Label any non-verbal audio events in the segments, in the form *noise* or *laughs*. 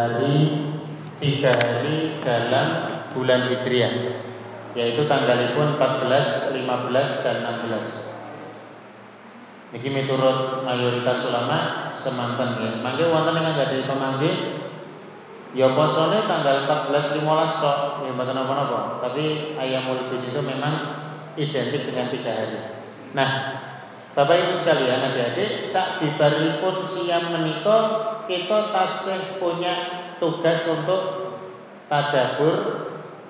hari tiga hari dalam bulan Hijriah yaitu tanggalipun 14, 15 dan 16. Niki miturut mayoritas ulama semanten ya. Mangke wonten ingkang gadhahi pemanggih ya posone tanggal 14 15 kok ya mboten napa-napa. Tapi ayam mulid itu memang identik dengan tiga hari. Nah, Bapak Ibu sekalian adik-adik, sak bibaripun siang menikah kita tasih punya tugas untuk tadabur,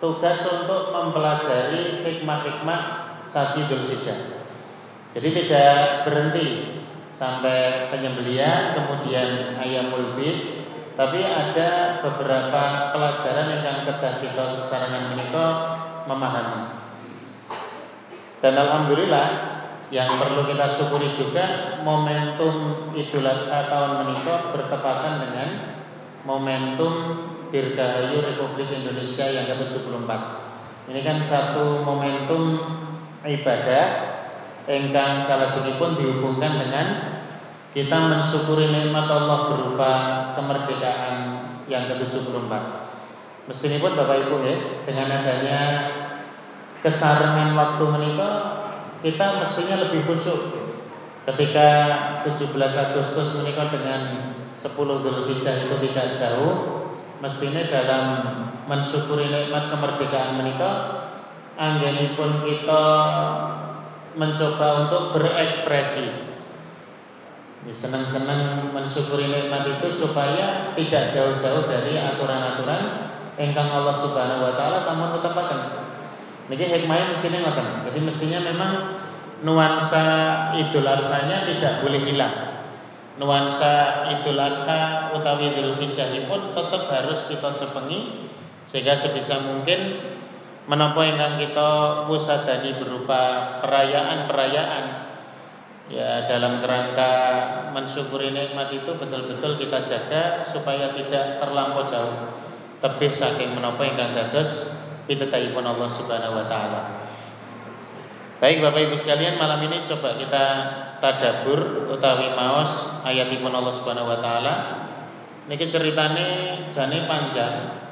tugas untuk mempelajari hikmah-hikmah sasi Dzulhijjah. Jadi tidak berhenti sampai penyembelian kemudian ayam bid, tapi ada beberapa pelajaran yang kedah kita sesarangan menikah memahami. Dan alhamdulillah yang perlu kita syukuri juga momentum Idul Adha tahun menikah bertepatan dengan momentum Dirgahayu Republik Indonesia yang ke-74. Ini kan satu momentum ibadah engkang salah pun dihubungkan dengan kita mensyukuri nikmat Allah berupa kemerdekaan yang ke-74. Meskipun Bapak Ibu ya, dengan adanya kesarangan waktu menikah kita mestinya lebih khusyuk ketika 17 Agustus menikah dengan 10 Dzulhijjah itu tidak jauh mestinya dalam mensyukuri nikmat kemerdekaan menikah pun kita mencoba untuk berekspresi senang-senang mensyukuri nikmat itu supaya tidak jauh-jauh dari aturan-aturan engkang Allah Subhanahu wa taala sama tetepaken. Niki hikmahnya mestinya ngoten. Jadi mestinya memang nuansa Idul Adha-nya tidak boleh hilang. Nuansa Idul Adha utawi Idul Hijjah pun tetap harus kita cepengi sehingga sebisa mungkin menapa yang kita pusadani berupa perayaan-perayaan ya dalam kerangka mensyukuri nikmat itu betul-betul kita jaga supaya tidak terlampau jauh tebih saking menapa ingkang dados pun Allah Subhanahu wa taala. Baik Bapak Ibu sekalian, malam ini coba kita tadabur utawi maos ayatipun Allah Subhanahu wa taala. Niki ceritane jane panjang.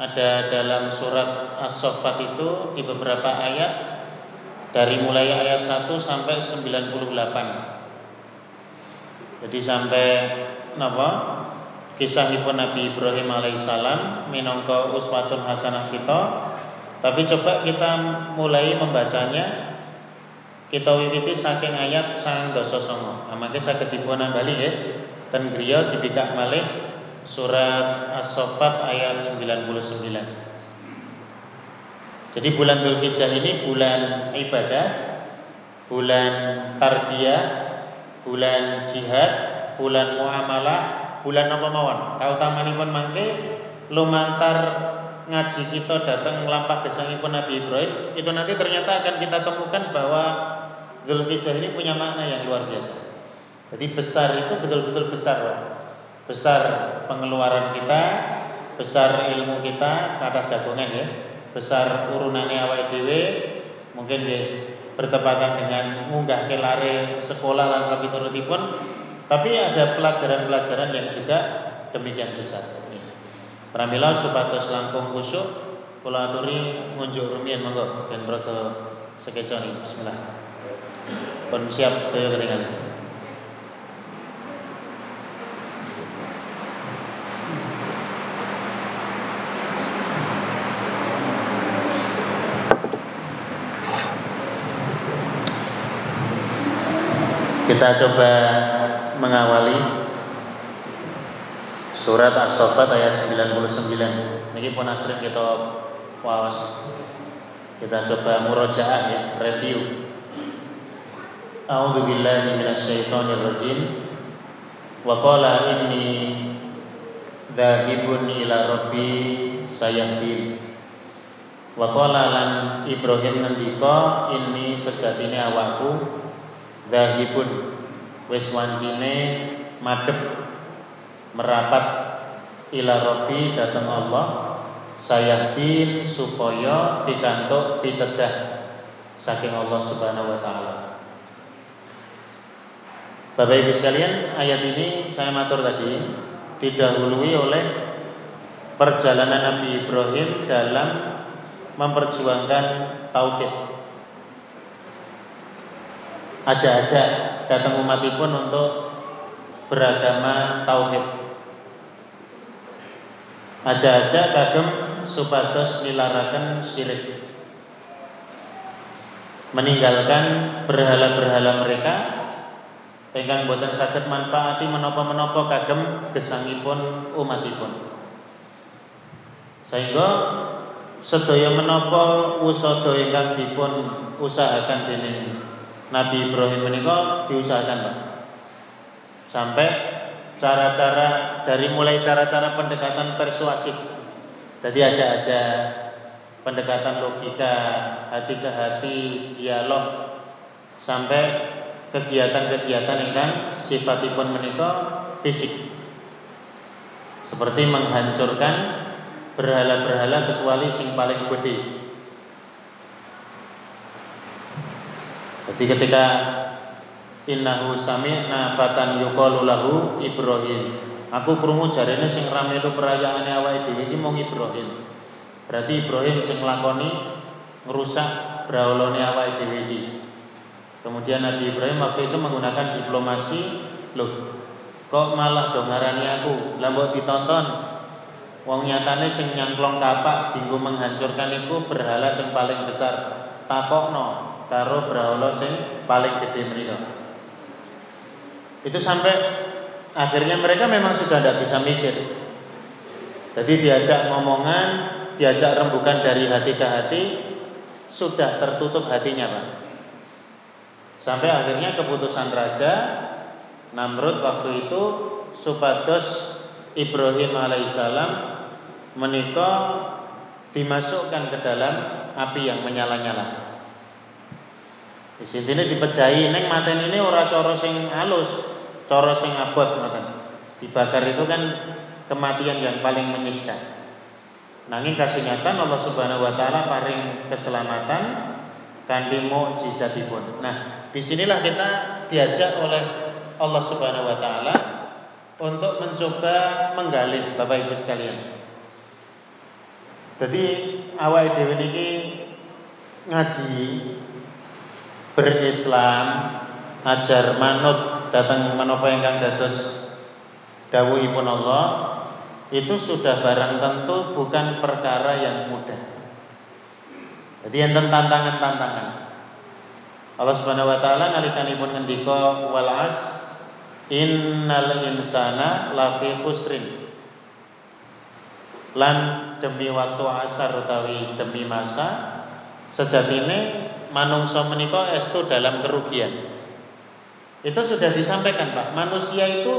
Ada dalam surat As-Saffat itu di beberapa ayat dari mulai ayat 1 sampai 98. Jadi sampai napa? kisahipun Nabi Ibrahim alaihissalam minangka uswatun hasanah kita. Tapi coba kita mulai membacanya kita wiwiti saking ayat sang dosa songo. Nah, maka saya dipun bali ya. Ten griya dibikak malih surat As-Saffat ayat 99. Jadi bulan Dzulhijjah ini bulan ibadah, bulan tarbiyah, bulan jihad, bulan muamalah, bulan apa mawon kautamanipun mangke lumantar ngaji kita datang melampah gesangipun Nabi Ibrahim itu nanti ternyata akan kita temukan bahwa Zulhijjah ini punya makna yang luar biasa. Jadi besar itu betul-betul besar. Besar pengeluaran kita, besar ilmu kita, kata jagongan ya. Besar urunannya awal dhewe, mungkin ya bertepatan dengan munggah kelare sekolah lan sapi turutipun tapi ada pelajaran-pelajaran yang juga demikian besar. Pramila supados langkung kusuk kula aturi ngunjuk rumiyin monggo ben broto sekeconi bismillah. Pun siap. Kita coba mengawali surat As-Saffat ayat 99. Ini pun asring kita wawas. Kita coba murojaah ya, review. Billahi minasyaitonir rajim. Wa qala inni dzahibun ila rabbi sayahdin. Wa qala lan Ibrahim ngendika ini sejatine awakku dzahibun wis madhep merapat ila rabbi datang Allah sayahdi supaya pikantuk pitedah saking Allah Subhanahu wa taala. Bapak Ibu sekalian, ayat ini saya matur tadi didahului oleh perjalanan Nabi Ibrahim dalam memperjuangkan tauhid. Ajak-ajak datang umat pun untuk beragama tauhid. Ajak-ajak kagem supados nilaraken syirik. Meninggalkan berhala-berhala mereka ingkang boten saged manfaati menapa-menapa kagem gesangipun umatipun. Sehingga sedaya menapa usada ingkang dipun usahakan dening Nabi Ibrahim menika diusahakan, Pak. Sampai cara-cara dari mulai cara-cara pendekatan persuasif. Jadi aja-aja pendekatan logika, hati ke hati, dialog sampai kegiatan-kegiatan yang sifatipun menikah fisik. Seperti menghancurkan berhala-berhala kecuali sing paling gede. Jadi ketika innahu sami'na fatan yuqalu lahu Ibrahim. Aku krungu jarene sing rame itu perayaane awake dhewe iki mung Ibrahim. Berarti Ibrahim sing nglakoni ngerusak braholone awake dhewe. Kemudian Nabi Ibrahim waktu itu menggunakan diplomasi, loh kok malah dong ngarani aku, lah ditonton Wong nyatane sing nyangklong kapak dinggo menghancurkan itu berhala sing paling besar. Takokno karo berhala sing paling gede mriku. Itu sampai akhirnya mereka memang sudah tidak bisa mikir. Jadi diajak ngomongan, diajak rembukan dari hati ke hati, sudah tertutup hatinya, Pak. Sampai akhirnya keputusan raja Namrud waktu itu supados Ibrahim alaihissalam menikah dimasukkan ke dalam api yang menyala-nyala. Di sini dipejahi neng maten ini ora coro sing halus, coro sing abot maten. Dibakar itu kan kematian yang paling menyiksa. Nanging kasingatan Allah Subhanahu wa taala paring keselamatan kanthi mukjizatipun. Nah, di sinilah kita diajak oleh Allah Subhanahu wa taala untuk mencoba menggali Bapak Ibu sekalian. Jadi awal dhewe niki ngaji berislam ajar manut datang menapa ingkang dados dawuhipun Allah itu sudah barang tentu bukan perkara yang mudah. Jadi enten tantangan-tantangan. Allah Subhanahu wa taala nalikanipun ngendika wal as innal insana lafi khusrin. Lan demi waktu asar utawi demi masa sejatine manungsa menika estu dalam kerugian. Itu sudah disampaikan Pak. Manusia itu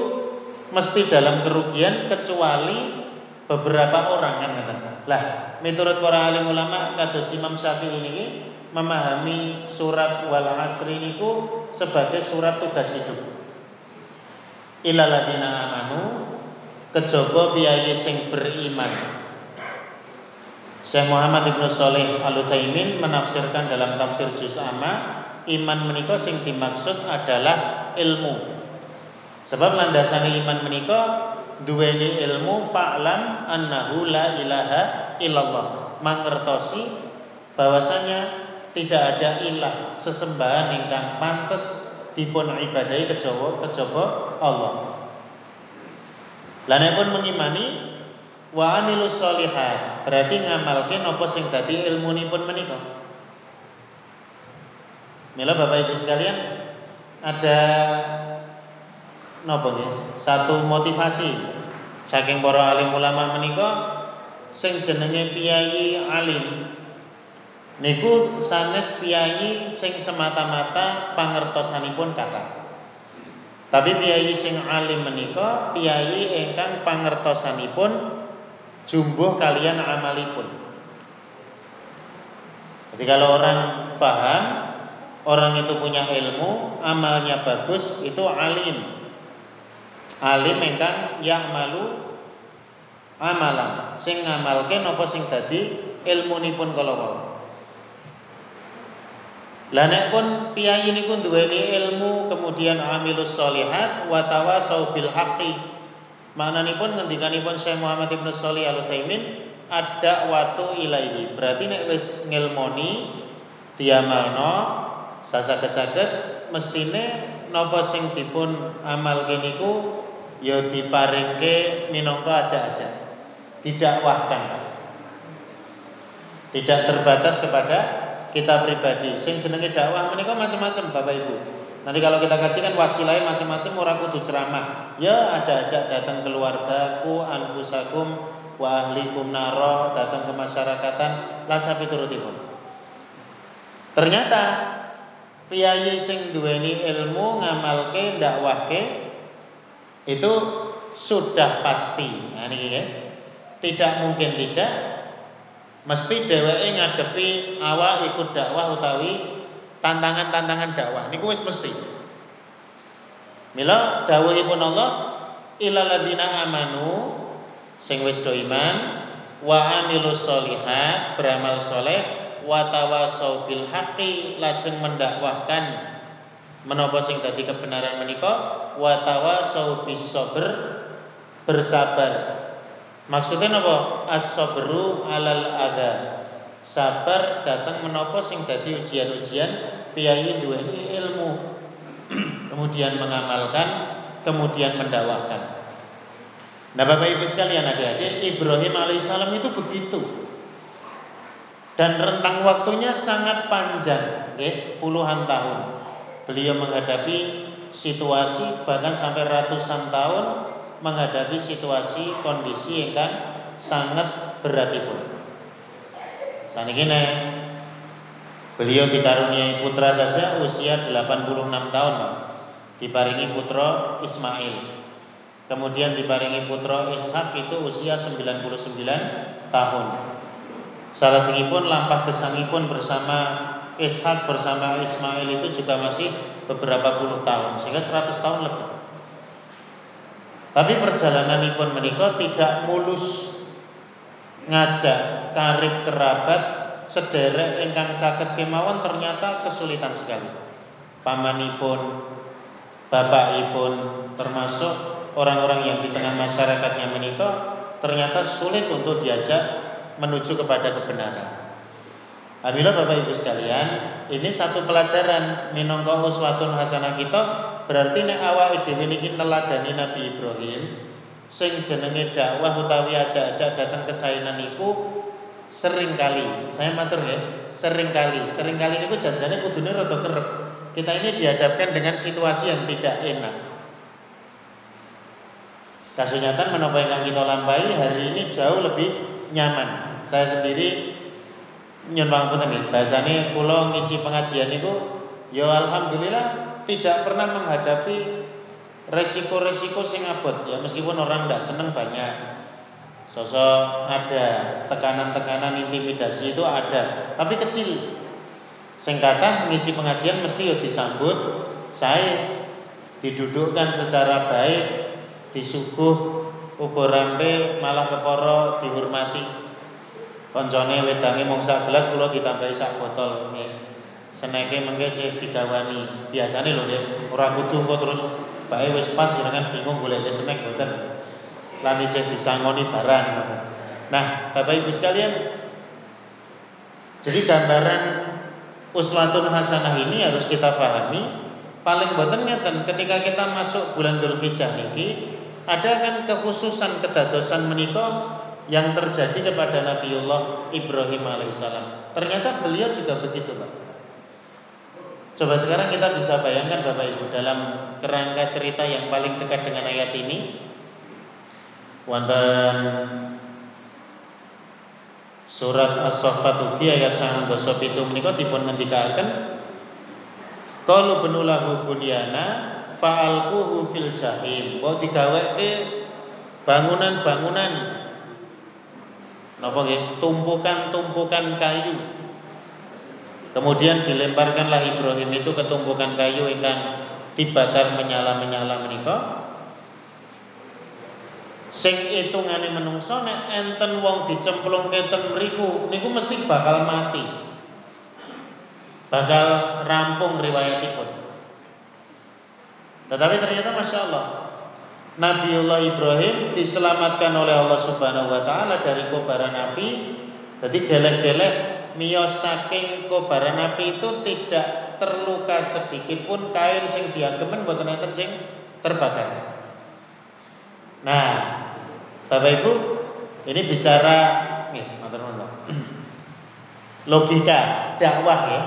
mesti dalam kerugian kecuali beberapa orang kan kata. Lah, menurut para alim ulama kados Imam Syafi'i ini memahami surat wal asri niku sebagai surat tugas hidup. Ilaladina amanu kejaba biaya sing beriman Syekh Muhammad Ibnu Saleh Al Utsaimin menafsirkan dalam tafsir juz amma iman menika sing dimaksud adalah ilmu. Sebab landasan iman menika duweni ilmu fa'lam annahu la ilaha illallah. Mangertosi bahwasanya tidak ada ilah sesembahan ingkang pantes dipun ibadahi kejaba kejaba Allah. Lan pun mengimani wa amilus solihat berarti ngamalke napa sing dadi ilmunipun menika? Mila Bapak Ibu sekalian ada napa nggih? Satu motivasi. Saking para alim ulama menika sing jenenge piyai alim niku sanes piyai sing semata-mata pangertosanipun kata tapi piyai sing alim menika piyai ingkang pangertosanipun jumbuh kalian amalipun. Jadi kalau orang paham, orang itu punya ilmu, amalnya bagus, itu alim. Alim ingkang yang malu amalan. Sing ngamalke napa sing dadi ilmunipun kala wau. Lah nek pun piyai niku duweni ilmu kemudian amilus solihat wa tawasau bil haqqi Maknanipun ngendikanipun Syekh Muhammad Ibnu Shalih Al Utsaimin ada waktu ilaihi. Berarti nek wis ngilmoni diamalno sasaget-saget mestine napa sing dipun amalke niku ya diparingke minangka aja-aja. Didakwahkan. Tidak terbatas kepada kita pribadi. Sing jenenge dakwah menika macam-macam Bapak Ibu. Nanti kalau kita kaji kan wasilai macam-macam orang kudu ceramah. Ya ajak-ajak datang keluargaku, anfusakum, wa ahlikum naro, datang ke masyarakatan, lan sapi turutipun. Ternyata piyayi sing duweni ilmu ngamalke dakwahke itu sudah pasti. Nah ini ya. Tidak mungkin tidak mesti dheweke ngadepi awak ikut dakwah utawi tantangan-tantangan dakwah. Niku wis mesti. Mila dawuhipun Allah ilal ladina amanu sing wis do iman wa amilus solihat beramal soleh wa tawasau bil haqqi lajeng mendakwahkan menapa sing dadi kebenaran menika wa tawasau bis bersabar maksudnya napa as-sabru alal adha. Sabar datang menopo sing dadi ujian-ujian piyayi duweni ilmu. *clears throat* Kemudian mengamalkan kemudian mendakwahkan. Nah Bapak Ibu sekalian adik-adik Ibrahim alaihissalam itu begitu. Dan rentang waktunya sangat panjang ya, puluhan tahun. Beliau menghadapi situasi bahkan sampai ratusan tahun menghadapi situasi kondisi yang kan sangat berat itu Saniki beliau dikaruniai putra saja usia 86 tahun. Diparingi putra Ismail. Kemudian diparingi putra Ishak itu usia 99 tahun. Salah pun lampah kesangipun bersama Ishak bersama Ismail itu juga masih beberapa puluh tahun sehingga 100 tahun lebih. Tapi perjalanan pun menikah tidak mulus ngajak karib kerabat sederek ingkang caket kemawon ternyata kesulitan sekali. Pamanipun, bapakipun termasuk orang-orang yang di tengah masyarakatnya menikah ternyata sulit untuk diajak menuju kepada kebenaran. Alhamdulillah Bapak Ibu sekalian, ini satu pelajaran minangka uswatun hasanah kita berarti nek awak dhewe niki neladani Nabi Ibrahim sing jenenge dakwah utawi ajak-ajak datang ke sainan niku sering kali saya matur ya sering kali sering kali niku janjane kudune rada kerep. Kita ini dihadapkan dengan situasi yang tidak enak. Kasunyatan menapa yang kita lampai hari ini jauh lebih nyaman. Saya sendiri nyun pangapunten nggih, bahasane kula ngisi pengajian itu ya alhamdulillah tidak pernah menghadapi resiko-resiko sing ya meskipun orang tidak seneng banyak. Sosok ada tekanan-tekanan intimidasi itu ada tapi kecil. Sing kata ngisi pengajian mesti ya disambut saya didudukkan secara baik disuguh ukuran malah keporo dihormati. Koncone wedange mung sak gelas kula ditambahi sak botol. nggih seneke mengke sih didawani biasane lho ya ora kudu kok terus Bae wis pas jenengan bingung golek snack boten. Lan isih disangoni barang. Nah, Bapak Ibu sekalian, jadi gambaran uswatun hasanah ini harus kita pahami. Paling boten ngeten ketika kita masuk bulan Dzulhijjah niki ada kan kekhususan kedadosan menikah yang terjadi kepada Nabiullah Ibrahim alaihissalam. Ternyata beliau juga begitu, Pak. Coba sekarang kita bisa bayangkan Bapak Ibu dalam kerangka cerita yang paling dekat dengan ayat ini. Wonten surat As-Saffat ugi ayat 9 itu menika dipun ngendikaken Qalu benulahu bunyana fa'alquhu fil jahim. Wa digaweke bangunan-bangunan napa nggih tumpukan-tumpukan kayu Kemudian dilemparkanlah Ibrahim itu ke tumpukan kayu ingkang dibakar menyala-menyala menika. Sing ngane menungso nek enten wong dicemplungke ten mriku niku mesti bakal mati. Bakal rampung riwayatipun. Tetapi ternyata Masya Allah Nabiullah Ibrahim diselamatkan oleh Allah Subhanahu wa taala dari kobaran api. Jadi gelek-gelek miyos saking kobaran api itu tidak terluka sedikit pun kain sing diagemen mboten enten sing terbakar. Nah, Bapak Ibu, ini bicara nih, *clears throat* Logika dakwah ya.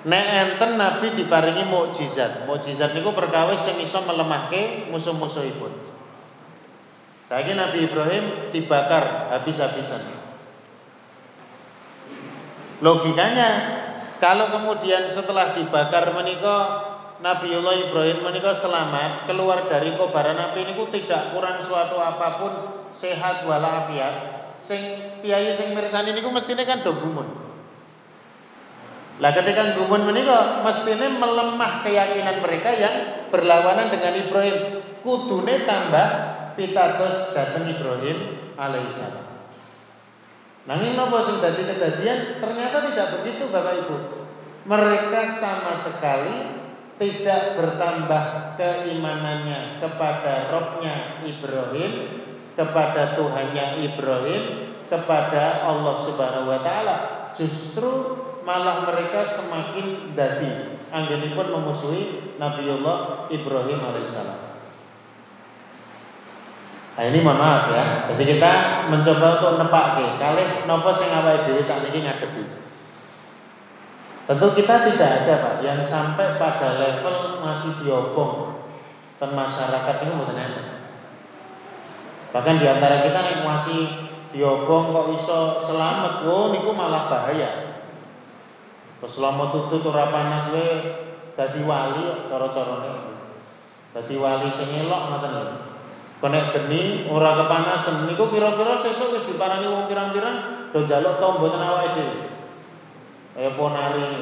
Nek enten Nabi diparingi mukjizat. Mukjizat niku perkawis sing iso melemahke musuh-musuhipun. Saiki Nabi Ibrahim dibakar habis-habisan. Logikanya kalau kemudian setelah dibakar menika Nabiullah Ibrahim menika selamat keluar dari kobaran api niku tidak kurang suatu apa pun sehat walafiat sing piyayi sing mirsani niku mestine kan do gumun. Lah ketika gumun menika mestine melemah keyakinan mereka yang berlawanan dengan Ibrahim. Kudune tambah pitados dateng Ibrahim alaihissalam. Nanging napa sing dadi kedadian ternyata tidak begitu Bapak Ibu. Mereka sama sekali tidak bertambah keimanannya kepada Robnya Ibrahim, kepada Tuhannya Ibrahim, kepada Allah Subhanahu wa taala. Justru malah mereka semakin dadi anggenipun memusuhi Nabiullah Ibrahim alaihissalam. Nah ini mohon maaf ya. Jadi kita mencoba untuk nepake kali nopo sing awake dhewe sakniki ngadepi. Tentu kita tidak ada Pak yang sampai pada level masih diobong dan masyarakat ini mboten enten. Bahkan di antara kita yang masih diobong kok iso selamat, oh niku malah bahaya. Selama tutut ora panas we dadi wali cara-carane. Dadi wali sing elok ngoten lho. Konek geni ora kepanasan niku kira-kira sesuk wis diparani wong pirang-pirang do njaluk tombo ten awake dhewe. Kaya ponari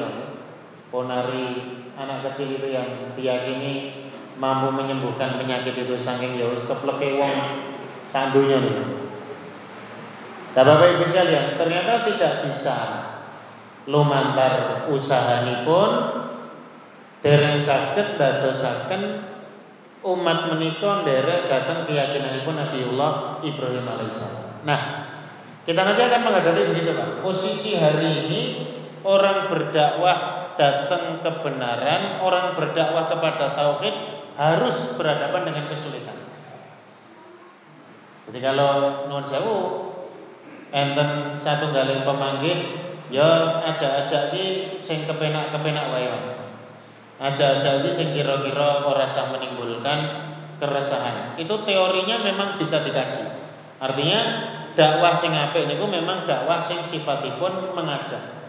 Ponari anak kecil itu yang diyakini mampu menyembuhkan penyakit itu saking ya wis kepleke wong tandunya nih. Nah Bapak Ibu sekalian, ternyata tidak bisa lumantar pun dereng saged dadosaken umat menika nderek datang keyakinanipun Nabiullah Ibrahim alaihissalam. Nah, kita nanti akan menghadapi begitu Pak. Posisi hari ini orang berdakwah datang kebenaran, orang berdakwah kepada tauhid harus berhadapan dengan kesulitan. Jadi kalau nuwun sewu enten satu kali pemanggil Ya ajak-ajak iki sing kepenak-kepenak Mas. Ajak-ajak iki sing kira-kira ora sah menimbulkan keresahan. Itu teorinya memang bisa dikaji. Artinya dakwah sing apik niku memang dakwah sing sifatipun mengajak.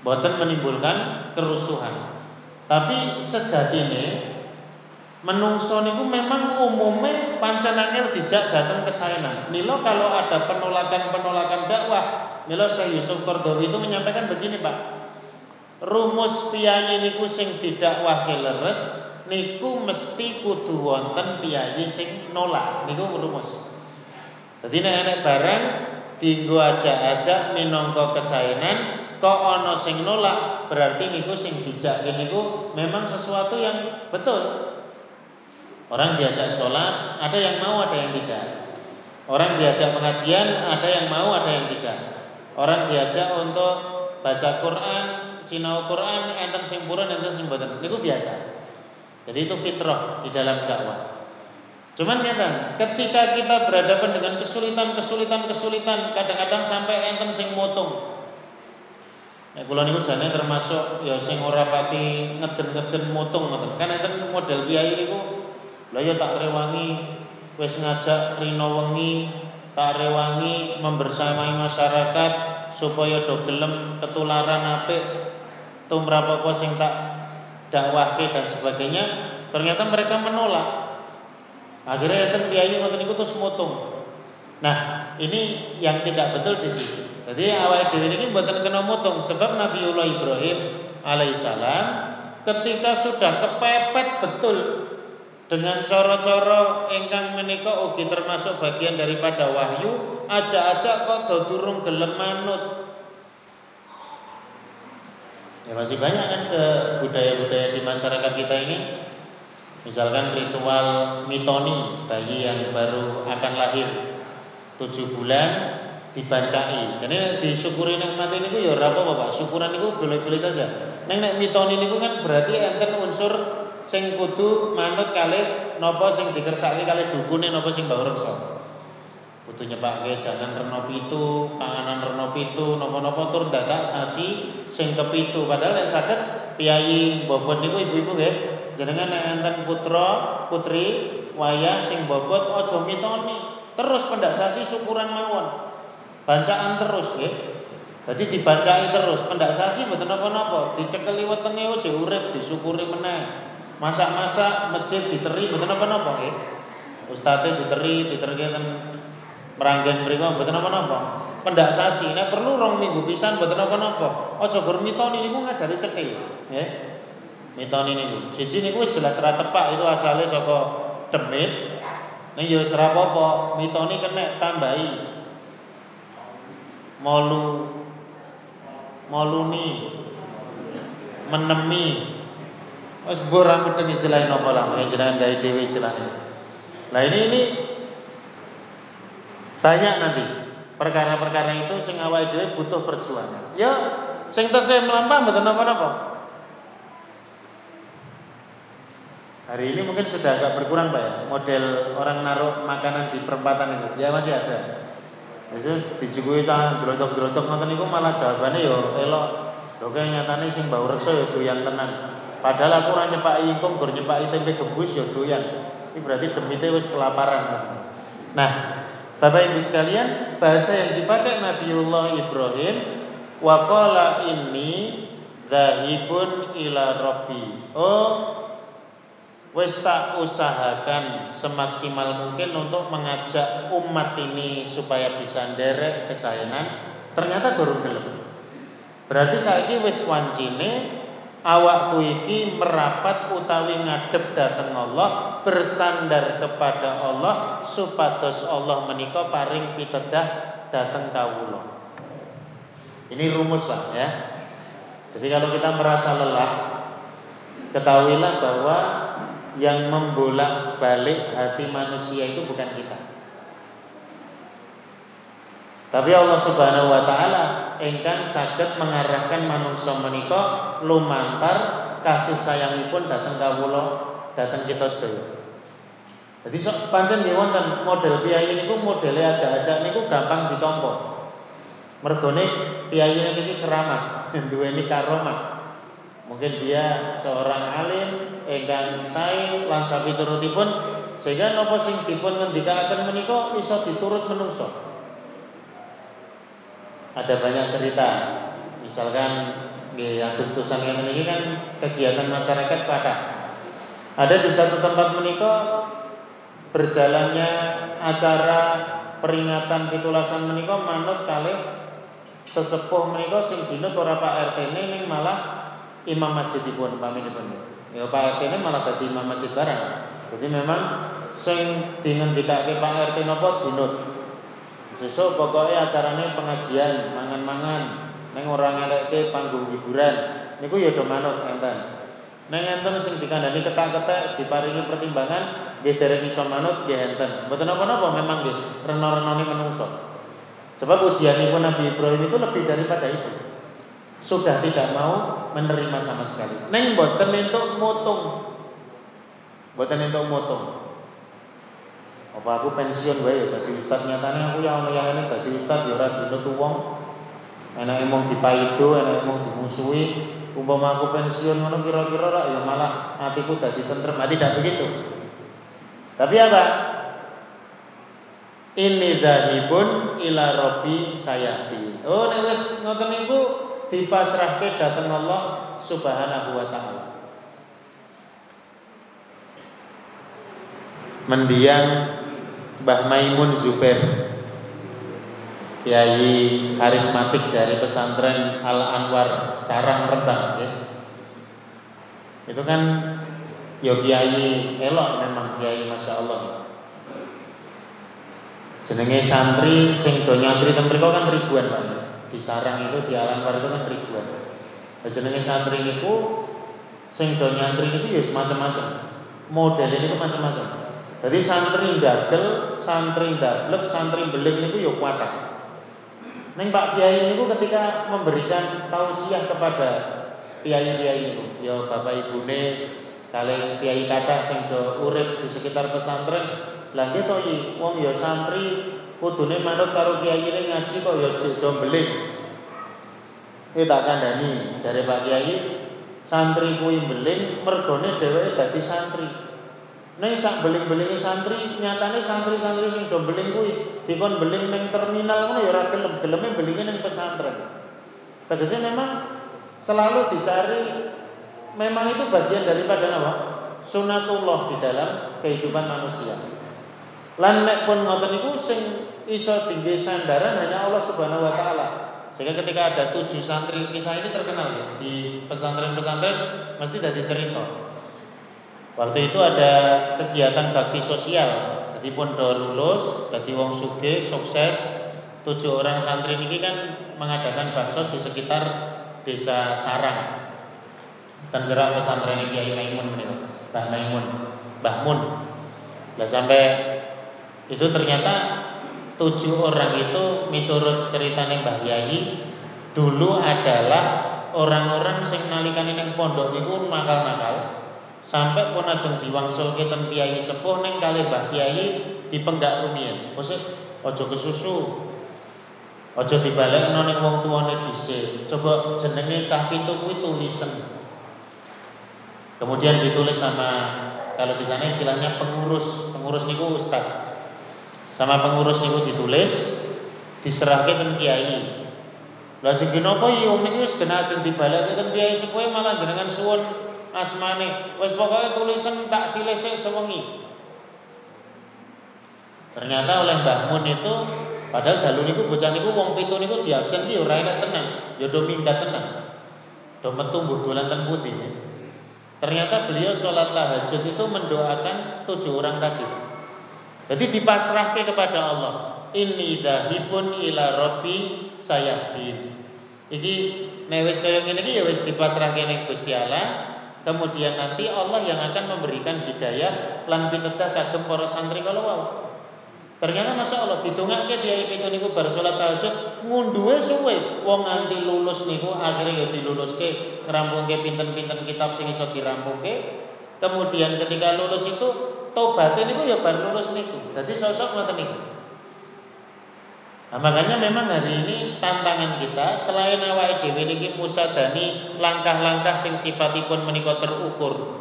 Boten menimbulkan kerusuhan. Tapi sejatine menungso niku memang umumnya pancanangnya dijak datang ke sana. Nilo kalau ada penolakan-penolakan dakwah Mila Syekh Yusuf Kordowi itu menyampaikan begini Pak Rumus piyayi niku sing tidak wakil leres Niku mesti kudu wonten piyayi sing nolak. Niku rumus. Jadi nek barang Tinggu aja-aja minongko kesainan Kok ono sing nolak Berarti niku sing dijak niku Memang sesuatu yang betul. Orang diajak sholat Ada yang mau ada yang tidak. Orang diajak pengajian Ada yang mau ada yang tidak. Orang diajak untuk baca Quran, sinau Quran, enten sing purun, enten sing boten. Biasa. Jadi itu fitrah di dalam dakwah. Cuman nyata, ketika kita berhadapan dengan kesulitan, kesulitan, kesulitan, kadang-kadang sampai enten sing motung. Nek kula niku jane termasuk ya sing ora pati ngeden-ngeden motung ngoten. Kan enten model biaya niku lha ya tak rewangi wis ngajak rino wengi tak rewangi membersamai masyarakat supaya do gelem ketularan apik tumrap apa sing tak dakwahke dan sebagainya ternyata mereka menolak. Akhirnya enten kiai ngoten niku terus mutung. Nah ini yang tidak betul di sini. Jadi awal dhewe ini mboten kena mutung sebab Nabiullah Ibrahim alaihissalam ketika sudah kepepet betul dengan coro-coro ingkang menika ugi termasuk bagian daripada wahyu aja-aja kok do durung gelem manut ya masih banyak kan ke budaya-budaya di masyarakat kita ini Misalkan ritual mitoni bayi yang baru akan lahir tujuh bulan dibancai. Jadi disyukuri nikmat ini ya ora apa Pak. Syukuran itu boleh-boleh saja. Neng nek mitoni niku kan berarti enten unsur sing kudu manut kali napa sing dikersaki kali dukune napa sing bau reksa. Kudu nyepake jangan reno pitu, panganan reno pitu, napa-napa tur dadak sasi sing kepitu. Padahal nek saged piyai bobot niku ibu-ibu nggih jenengan nek enten putra, putri wayah sing bobot aja mitoni. Terus pendak sasi syukuran mawon. Bacaan terus nggih. Jadi dibacai terus, pendak sasi mboten napa-napa, dicekeli wetenge aja urip disyukuri meneh. Masak-masak masjid diteri mboten napa-napa nggih. Ustaze diteri, diteri ten meranggen mriku mboten napa-napa. Pendak sasi nek perlu rong minggu pisan mboten napa-napa. Aja gur mitoni niku ngajari cekil, nggih. Mitoni niku. Siji niku wis jelas ra tepak itu asale saka demit. Ning ya wis ra apa-apa, mitoni kena tambahi. Molu moluni menemi wis mbur ra mudeng istilah napa lah jenengan gawe dhewe istilahnya. Nah ini ini banyak nanti. Perkara-perkara itu sing awake dhewe butuh perjuangan. Ya sing tesih melampah mboten napa-napa. Hari ini mungkin sudah agak berkurang Pak ya. Model orang naruh makanan di perempatan itu. Ya masih ada. Itu dijugui tangan gerotok-gerotok nonton itu malah jawabannya yo elok. Lho nyatanya sing bau reksa ya doyan tenan. Padahal aku ora nyepaki ingkung gur nyepaki tempe gebus ya doyan. Ini berarti demite wis kelaparan. Nah Bapak Ibu sekalian, bahasa yang dipakai Nabiullah Ibrahim waqala ini zahibun ila rabbi. Oh, wis tak usahakan semaksimal mungkin untuk mengajak umat ini supaya bisa nderek kesayangan. Ternyata baru gelem. Berarti saiki wis wancine awakku iki merapat utawi ngadep dateng Allah bersandar kepada Allah supados Allah menika paring pitedah dateng kawula. Ini rumus lah ya. Jadi kalau kita merasa lelah ketahuilah bahwa yang membolak balik hati manusia itu bukan kita tapi Allah Subhanahu wa taala engkang saged mengarahkan manusia menika lumantar kasih sayangipun datang kawula datang kita sedaya. Jadi sok pancen nggih wonten model piyayi niku modele aja-aja niku gampang ditampa. Mergone piyayi niki keramat, *laughs* duweni karomah. Mungkin dia seorang alim engkang sae lan sapiturutipun sehingga napa sing dipun ngendikaken menika iso diturut menungso ada banyak cerita. Misalkan di Agustusan yang ini kan kegiatan masyarakat pada ada di satu tempat menikah berjalannya acara peringatan pitulasan menikah manut kali sesepuh menikah sing dinut ora Pak RT ini malah imam masjid pun pamit pun ya Pak RT ini malah jadi imam masjid barang. Jadi memang sing dengan dikake Pak RT nopo dinut Besok pokoknya acaranya pengajian, mangan-mangan, neng orang ngeleke panggung hiburan. Niku ya do manut enten. Neng enten sing dikandani ketak-ketak diparingi pertimbangan nggih dereng iso manut nggih enten. Mboten napa-napa memang nggih reno-renoni menungso. Sebab ujianipun Nabi Ibrahim itu lebih daripada itu. Sudah tidak mau menerima sama sekali. Neng mboten entuk mutung. Mboten entuk mutung. Apa aku pensiun wae ya dadi ustaz nyatane aku yang ini dadi ustaz ya ora dinut wong. Enak emong dipaido, enak emong dimusuhi. Umpama aku pensiun ngono kira-kira rak ya malah hatiku dadi tentrem. Nah, tidak begitu. Tapi apa? Ini dahibun ila robbi sayati. Oh nek wis ngoten niku dipasrahke dateng Allah Subhanahu wa taala. Mendiang Mbah Maimun Zubair Kiai karismatik dari pesantren Al Anwar Sarang Rembang ya. Itu kan yo kiai elok memang kiai Masya Allah Jenenge santri sing do nyantri ten kan ribuan Pak. Di sarang itu di Al Anwar itu kan ribuan. Jenenge santri niku sing do nyantri niku ya semacam-macam. model ini macam-macam. Jadi santri dagel, santri dablek, santri belik itu yuk kuat. Neng Pak Kiai itu ketika memberikan tausiah kepada kiai-kiai itu, ya Bapak Ibu ne kali kiai kata sing urip di sekitar pesantren, lagi to wong ya santri kudune manut karo kiai ini ngaji kok ya do belik. Iki tak kandhani jare Pak Kiai santri kuwi beling mergone dheweke dadi santri. Nek sak beling-belinge santri, nyatane santri-santri sing do beling kuwi dikon beling ning terminal ngono ya ora gelem, geleme belinge ning pesantren. Tegese memang selalu dicari memang itu bagian daripada apa? Sunatullah di dalam kehidupan manusia. Lan nek pun ngoten niku sing iso tinggi sandaran hanya Allah Subhanahu wa taala. Sehingga ketika ada tujuh santri kisah ini terkenal ya di pesantren-pesantren mesti dari cerita. Waktu itu ada kegiatan bakti sosial. Jadi pun do lulus, jadi wong suge, sukses. Tujuh orang santri ini kan mengadakan bakso di sekitar desa Sarang. Dan pesantren ini Kiai Maimun ini, Mbah Maimun, Mbah Mun. Nah sampai itu ternyata tujuh orang itu miturut ceritanya Mbah Yai dulu adalah orang-orang sing nalikane ning pondok niku nakal-nakal sampai pun ajeng diwangsul ke ten kiai sepuh neng kali mbah kiai dipengdak rumiyin. Maksud ojo kesusu. Ojo dibalik ning wong tuane dhisik. Coba jenenge cah pintu kuwi tulisan. Kemudian ditulis sama kalau di sana istilahnya pengurus, pengurus itu ustaz. Sama pengurus itu ditulis diserahke ten kiai. Lah jenenge napa ya wong iki wis kena ajeng dibalik ten kiai supaya malah jenengan suwun asmane. Wis pokoke tulisan tak silih sewengi. Ternyata oleh Mbah Mun itu padahal dalu niku bocah niku wong pitu niku diabsen ki ora enak tenan. Ya do minggat tenan. Do metu mbur dolan ten putih ternyata beliau sholat tahajud itu mendoakan tujuh orang tadi. Jadi dipasrahkan kepada Allah. Ini dahibun ila rabbi sayahdin. Iki nek wis kaya iki ya wis dipasrahke ning Gusti Allah Kemudian nanti Allah yang akan memberikan hidayah lan pitedah kagem para santri kalau wow. Ternyata masya Allah ditungake dia itu niku bar salat tahajud ngunduhe suwe wong nganti lulus niku akhirnya ya diluluske ngerampungke pinten-pinten kitab sing iso dirampungke. Kemudian ketika lulus itu tobaté niku ya bar lulus niku. Dadi sosok ngoten niku. Nah, makanya memang hari ini tantangan kita selain awal dhewe niki musadani langkah-langkah sing sifatipun menika terukur.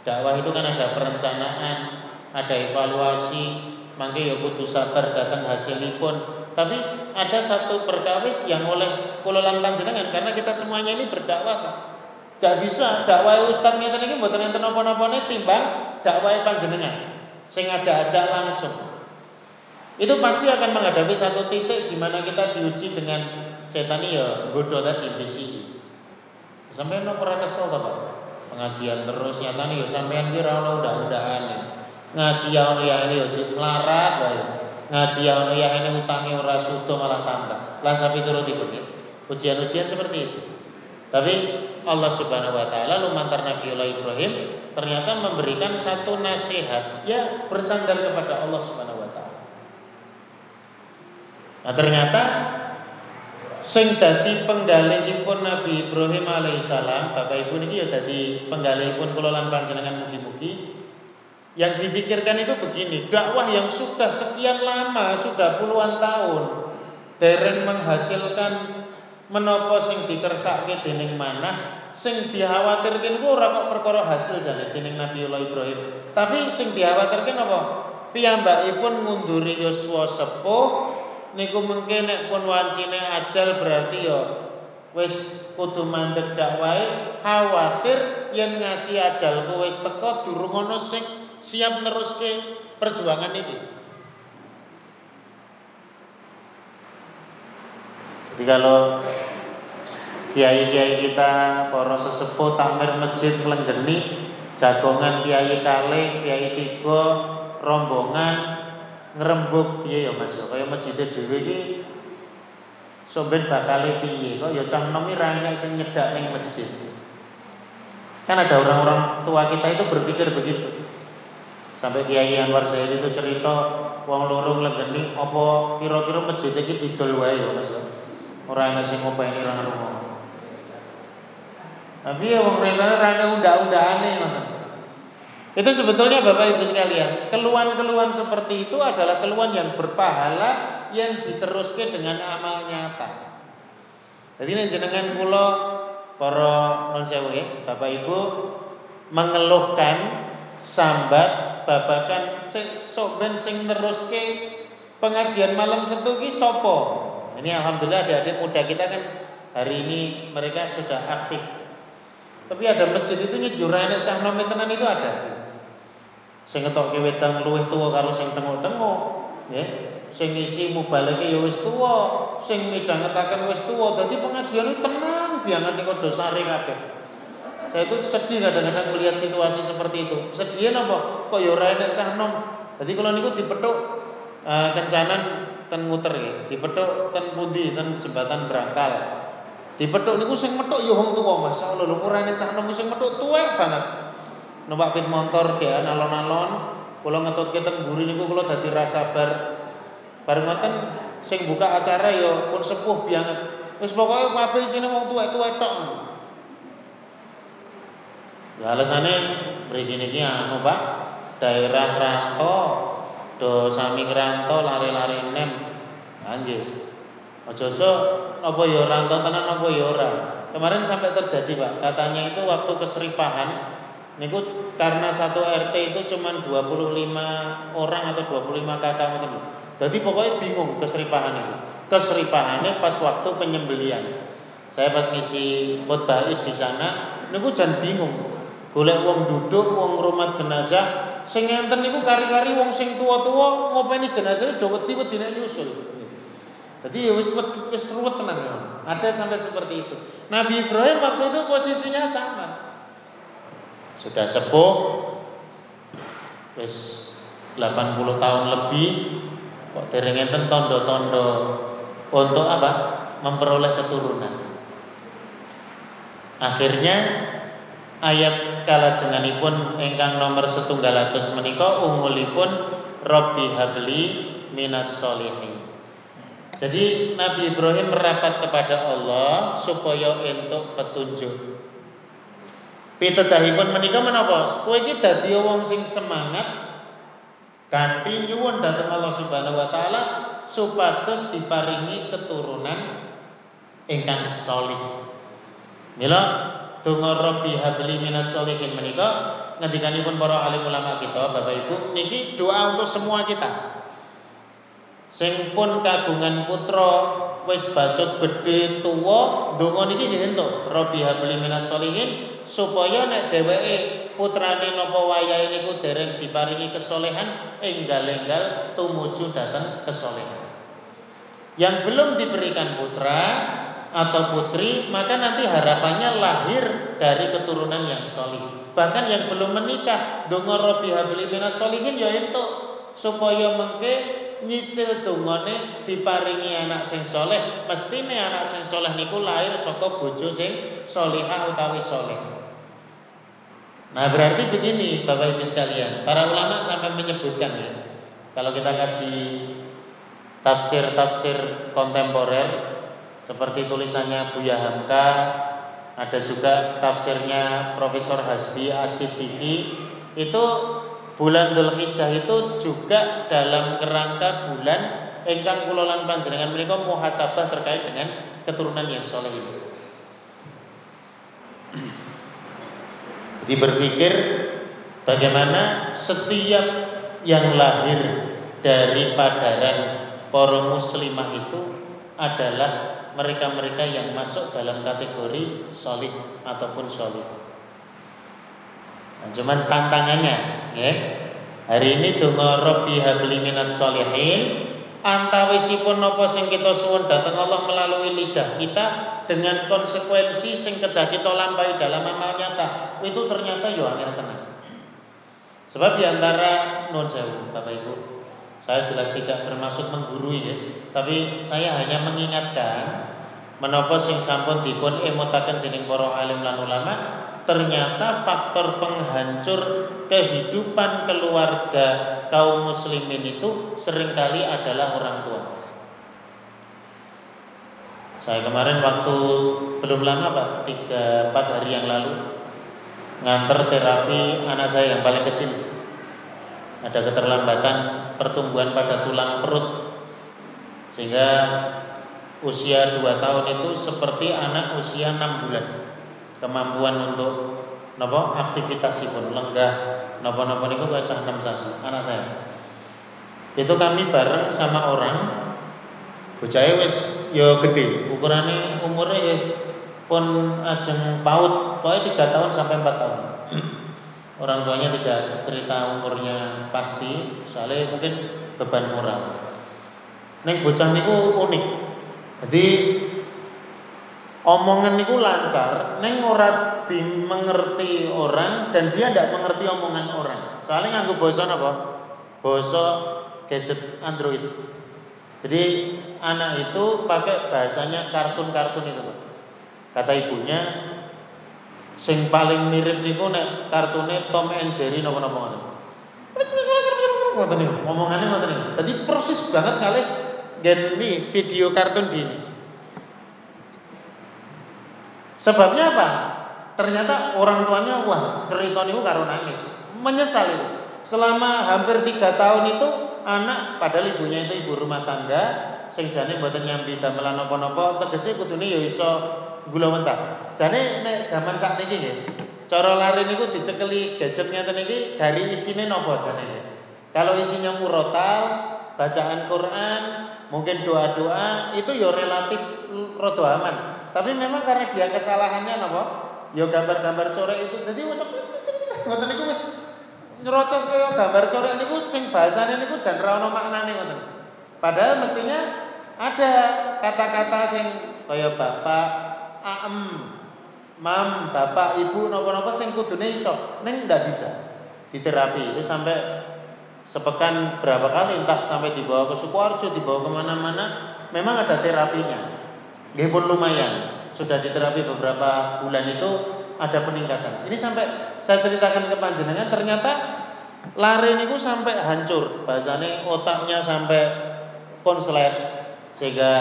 Dakwah itu kan ada perencanaan, ada evaluasi, mangke ya kudu sabar datang hasilipun. Tapi ada satu perkawis yang oleh kula lan panjenengan karena kita semuanya ini berdakwah Pak. Gak bisa dakwah ustaz ngeten iki mboten enten napa-napane timbang dakwah panjenengan sing ngajak-ajak langsung. Itu pasti akan menghadapi satu titik di mana kita diuji dengan setan ya bodoh tadi besi. Sampai no pernah kesel Pak. Pengajian terus nih ya sampean kira ono udah-udahan ya. Ngaji yang ya ini ya melarat bae. Ngaji yang ya ini utangnya ora sudo malah tambah. Lan sampai turut ikut ya. Ujian-ujian seperti itu. Tapi Allah Subhanahu wa taala lumantar Nabi Allah Ibrahim ternyata memberikan satu nasihat ya bersandar kepada Allah Subhanahu. Nah ternyata sing dadi penggalihipun Nabi Ibrahim alaihissalam, Bapak Ibu niki ya dadi penggalihipun kula lan panjenengan mugi-mugi. Yang dipikirkan itu begini, dakwah yang sudah sekian lama, sudah puluhan tahun, dereng menghasilkan menopo sing dikersake dening mana, sing dikhawatirkan ku ora kok perkara hasil jane dening Nabiullah Ibrahim. Tapi sing dikhawatirkan apa? Piyambakipun ngunduri Yosua sepuh niku mungkin nek pun wancine ajal berarti ya wis kudu mandek dakwahe khawatir yen ngasih ajal wis teko durung ana sing siap neruske perjuangan iki. Jadi kalau kiai-kiai kita para sesepuh takmir masjid melenggeni jagongan kiai kali, kiai tiga, rombongan ngrembug piye ya Mas kaya masjid dhewe iki somben bakal piye kok ya cah nom ra sing nyedak ning masjid Kan ada orang-orang tua kita itu berpikir begitu. Sampai Kiai Anwar Zaid itu cerita wong loro nglegeni apa kira-kira masjid iki didol wae ya Mas. Ora ana sing ngopeni ra. Tapi ya wong rene ra undang-undangane ngono. Itu sebetulnya Bapak Ibu sekalian, keluhan-keluhan seperti itu adalah keluhan yang berpahala yang diteruskan dengan amal nyata. Jadi ini jenengan kula para non Bapak Ibu mengeluhkan sambat babakan sok ben sing neruske pengajian malam setu ki sapa? Ini alhamdulillah adik-adik muda kita kan hari ini mereka sudah aktif. Tapi ada masjid itu nyejurane cah nom tenan itu ada sing ngetokke wedang luwih tuwa karo sing tengok-tengok ya. Sing ngisi mubaleke ya wis tuwa. Sing midhangetaken wis tuwa. Dadi pengajian tenang biangan ning dosare kabeh. Saya itu sedih kadang-kadang melihat situasi seperti itu. Sedih apa kok ya ora enek cah nom? Dadi kula niku dipethuk uh, kencanan ten muter ya dipethuk ten pundi? Ten jembatan Brangkal dipethuk niku sing metuk ya wong tuwa masyaallah lho ora enek cah nom. Sing metuk tuwek banget numpak pit motor ya alon-alon kula ngetutke teng mburi niku kula dadi ra sabar. Bareng ngoten sing buka acara ya pun sepuh banget. Wis pokoke kabeh isine wong tuwek-tuwek tok. Ya alasane mriki niki anu Pak. Daerah Ranto do sami Ranto lari-lari nem. Anjir. Ojo-ojo apa ya Ranto tenan apa ya ora? Kemarin sampai terjadi Pak. Katanya itu waktu keseripahan Niku karena satu RT itu cuma 25 orang atau 25 kakak ngoten. Jadi pokoknya bingung keseripahan itu. Keseripahannya pas waktu penyembelian. Saya pas ngisi khotbah di sana, niku jangan bingung. Golek wong duduk, wong rumah jenazah, sing enten niku kari-kari wong sing tua-tua ngopeni jenazah do wedi-wedi nek nyusul. Jadi ya wis wis ruwet tenan ya. Ada sampai seperti itu. Nabi Ibrahim waktu itu posisinya sama sudah sepuh wis 80 tahun lebih kok enten tondo-tondo untuk apa? memperoleh keturunan. Akhirnya ayat kala jenenganipun ingkang nomor setunggal atus menika umulipun Robbi habli minas solihin. Jadi Nabi Ibrahim merapat kepada Allah supaya untuk petunjuk Pitedahipun menika menapa? Kowe iki dadi wong sing semangat kanthi nyuwun dhateng Allah Subhanahu wa taala supados diparingi keturunan ingkang salih. Mila donga Rabbi habli minas sholihin menika ngendikanipun para alim ulama kita Bapak Ibu niki doa untuk semua kita. Sing pun kagungan putra wis bacot bedhe tuwa donga niki nggih entuk Rabbi habli minas sholihin supaya nek dheweke putrane napa wayahe niku dereng diparingi kesolehan enggal-enggal tumuju datang kesolehan. Yang belum diberikan putra atau putri, maka nanti harapannya lahir dari keturunan yang solih. Bahkan yang belum menikah, donga Robi habli solihin ya itu supaya mengke nyicil dongane diparingi anak sing soleh. Mestine anak sing soleh niku lahir saka bojo sing solihah utawi soleh. Nah berarti begini Bapak Ibu sekalian, para ulama sampai menyebutkan ya, kalau kita kaji tafsir-tafsir kontemporer seperti tulisannya Buya Hamka, ada juga tafsirnya Profesor Hasbi Asidiki, itu bulan Dzulhijjah itu juga dalam kerangka bulan engkang kulolan panjenengan mereka muhasabah terkait dengan keturunan yang soleh ini. Jadi berpikir bagaimana setiap yang lahir dari padaran para muslimah itu adalah mereka-mereka yang masuk dalam kategori solid ataupun solid. Nah, cuman tantangannya, ya. Hari ini donga Rabbi habli minas solihin antawisipun napa sing kita suwun datang Allah melalui lidah kita dengan konsekuensi sing kedah kita lampaui dalam amal nyata itu ternyata yo angel tenang. Sebab di antara non sewu Bapak Ibu, saya jelas tidak bermaksud menggurui ya, tapi saya hanya mengingatkan menapa sing sampun dipun emotaken dening para alim lan ulama ternyata faktor penghancur kehidupan keluarga kaum muslimin itu sering kali adalah orang tua. Saya kemarin waktu belum lama Pak, tiga empat hari yang lalu nganter terapi anak saya yang paling kecil. Ada keterlambatan pertumbuhan pada tulang perut sehingga usia 2 tahun itu seperti anak usia 6 bulan. Kemampuan untuk nopo aktivitas pun lenggah nopo-nopo niku baca 6 sasi anak saya. Itu kami bareng sama orang bocah wis yo ya gede, ukurannya umurnya ya pun ajeng paut, pokoknya tiga tahun sampai empat tahun. *clears throat* Orang tuanya tidak cerita umurnya pasti, soalnya mungkin beban moral. Neng bocah niku unik. Jadi omongan niku lancar, neng ora mengerti orang dan dia tidak mengerti omongan orang. Soalnya nganggo basa apa? Basa gadget Android. Jadi anak itu pakai bahasanya kartun-kartun itu. Kata ibunya sing paling mirip niku nek kartune Tom and Jerry napa-napa ngoten. Ngoten niku, omongannya ngoten niku. Tadi persis banget kali gen video kartun di ini. Sebabnya apa? Ternyata orang tuanya wah cerita niku karo nangis, menyesal itu. Selama hampir tiga tahun itu anak padahal ibunya itu ibu rumah tangga sing jane mboten nyambi damelan napa-napa tegese kudune ya iso gula mentah. Jane nek zaman sakniki nggih, cara lari niku dicekeli gadget ngeten iki dari isine napa jane Kalau isinya murotal, bacaan Quran, mungkin doa-doa itu ya relatif rodo aman. Tapi memang karena dia kesalahannya napa? Ya gambar-gambar coret itu. Jadi ngoten niku wis nyerocos kaya gambar coret niku sing bahasane niku jan ra ono maknane ngoten. Padahal mestinya ada kata-kata sing kaya bapak, aem, mam, bapak, ibu napa-napa sing kudune iso. Ning ndak bisa di terapi itu sampai sepekan berapa kali entah sampai dibawa ke Sukoharjo, dibawa ke mana-mana, memang ada terapinya. Gih pun lumayan, sudah diterapi beberapa bulan itu ada peningkatan. Ini sampai saya ceritakan ke panjenengan ternyata lari niku sampai hancur, bahasanya otaknya sampai konslet sehingga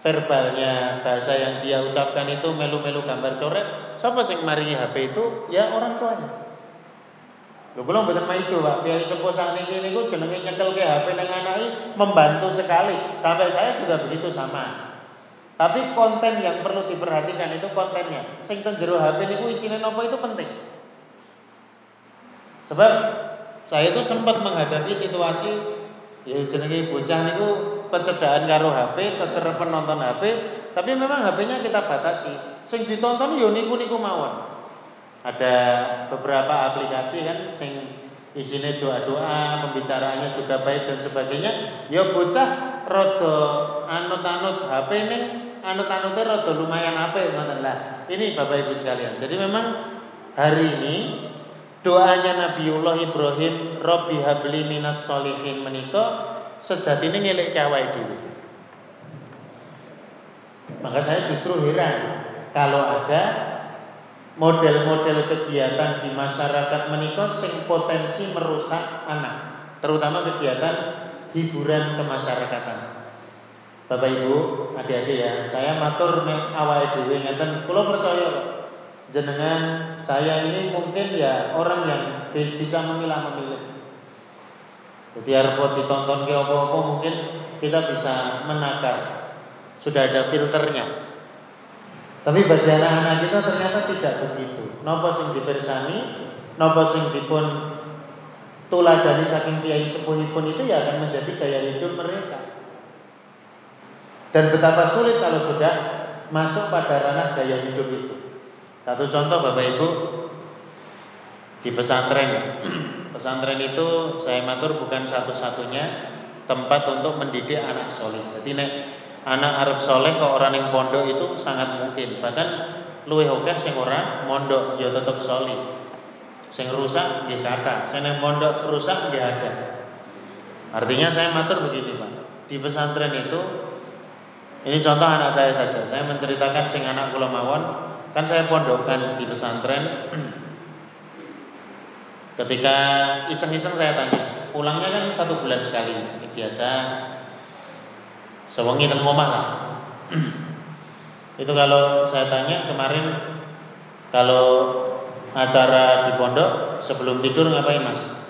verbalnya bahasa yang dia ucapkan itu melu-melu gambar coret. Siapa sing mari HP itu? Ya orang tuanya. Lho kula mboten itu, Pak. Biar sepuh sakniki niku jenenge nyekel ke HP nang anake membantu sekali. Sampai saya juga begitu sama. Tapi konten yang perlu diperhatikan itu kontennya. Sing ten jero HP niku isine napa itu penting. Sebab saya itu sempat menghadapi situasi ya jenenge bocah niku pencedaan karo HP, kekerepen nonton HP, tapi memang HP-nya kita batasi. Sing ditonton yo niku-niku mawon ada beberapa aplikasi kan sing isinya doa-doa, pembicaraannya juga baik dan sebagainya. Ya bocah rodo anut-anut HP ini anut-anutnya rodo lumayan apa ngoten lah. Ini Bapak Ibu sekalian. Jadi memang hari ini doanya Nabiullah Ibrahim Robbi habli minas solihin menika ini ngelek kawai dulu. Maka saya justru heran kalau ada model-model kegiatan di masyarakat menikah sing potensi merusak anak, terutama kegiatan hiburan kemasyarakatan. Bapak Ibu, adik-adik ya, saya matur nek awal dhewe ngeten, kula percaya jenengan saya ini mungkin ya orang yang bisa memilah-memilih. Jadi harus ditonton ke apa-apa mungkin kita bisa menakar. Sudah ada filternya. Tapi bagi anak-anak kita ternyata tidak begitu. Nopo sing dipersani, nopo sing dipun tuladani saking kiai sepuhipun itu ya akan menjadi gaya hidup mereka. Dan betapa sulit kalau sudah masuk pada ranah gaya hidup itu. Satu contoh Bapak Ibu di pesantren. *clears throat* Pesantren itu saya matur bukan satu-satunya tempat untuk mendidik anak soleh. Jadi nek anak Arab soleh ke orang yang pondok itu sangat mungkin bahkan luwe oke sing ora mondok ya tetap soleh sing rusak di kata sing pondok rusak dia ada artinya saya matur begini pak di pesantren itu ini contoh anak saya saja. Saya menceritakan sing anak kula mawon. Kan saya pondokkan di pesantren. Ketika iseng-iseng saya tanya pulangnya kan satu bulan sekali. Biasa. Sewengi dan ngomah lah. Itu kalau saya tanya kemarin kalau acara di pondok sebelum tidur ngapain mas?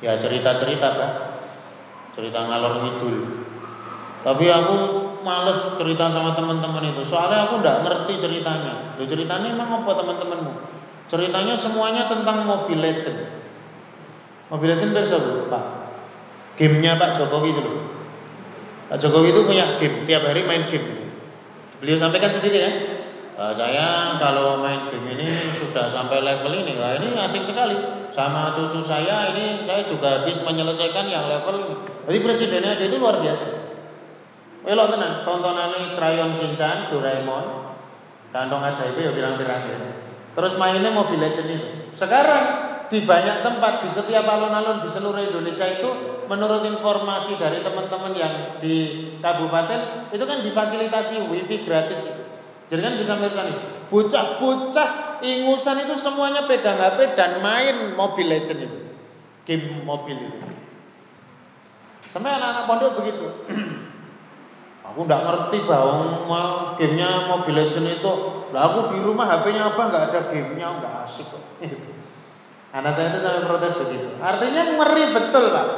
Ya cerita-cerita kan cerita ngalor ngidul. Tapi aku males cerita sama teman-teman itu. Soalnya aku nggak ngerti ceritanya. Lo ceritanya emang apa teman-temanmu? Ceritanya semuanya tentang Mobile Legend. Mobile Legend itu Pak. Gamenya Pak Jokowi itu Pak Jokowi itu punya game, tiap hari main game. Beliau sampaikan sendiri ya. Uh, saya kalau main game ini sudah sampai level ini, nah ini asik sekali. Sama cucu saya ini saya juga habis menyelesaikan yang level ini. Jadi presidennya dia itu luar biasa. Elok tenan, tontonane Crayon Shinchan, Doraemon, kantong ajaib ya pirang-pirang ya. Terus mainnya Mobile Legend itu. Sekarang di banyak tempat di setiap alun-alun di seluruh Indonesia itu menurut informasi dari teman-teman yang di kabupaten itu kan difasilitasi wifi gratis. Jadi kan bisa melihat nih, bocah-bocah ingusan itu semuanya pegang HP dan main Mobile Legend itu. Game mobil itu. Sampai anak-anak pondok begitu. *clears throat* Aku nggak ngerti bahwa mau gamenya Mobile Legends itu. Lah aku di rumah HP-nya apa nggak ada gamenya nggak asik. *laughs* Anak saya itu sampai protes begitu. Artinya ngeri betul pak.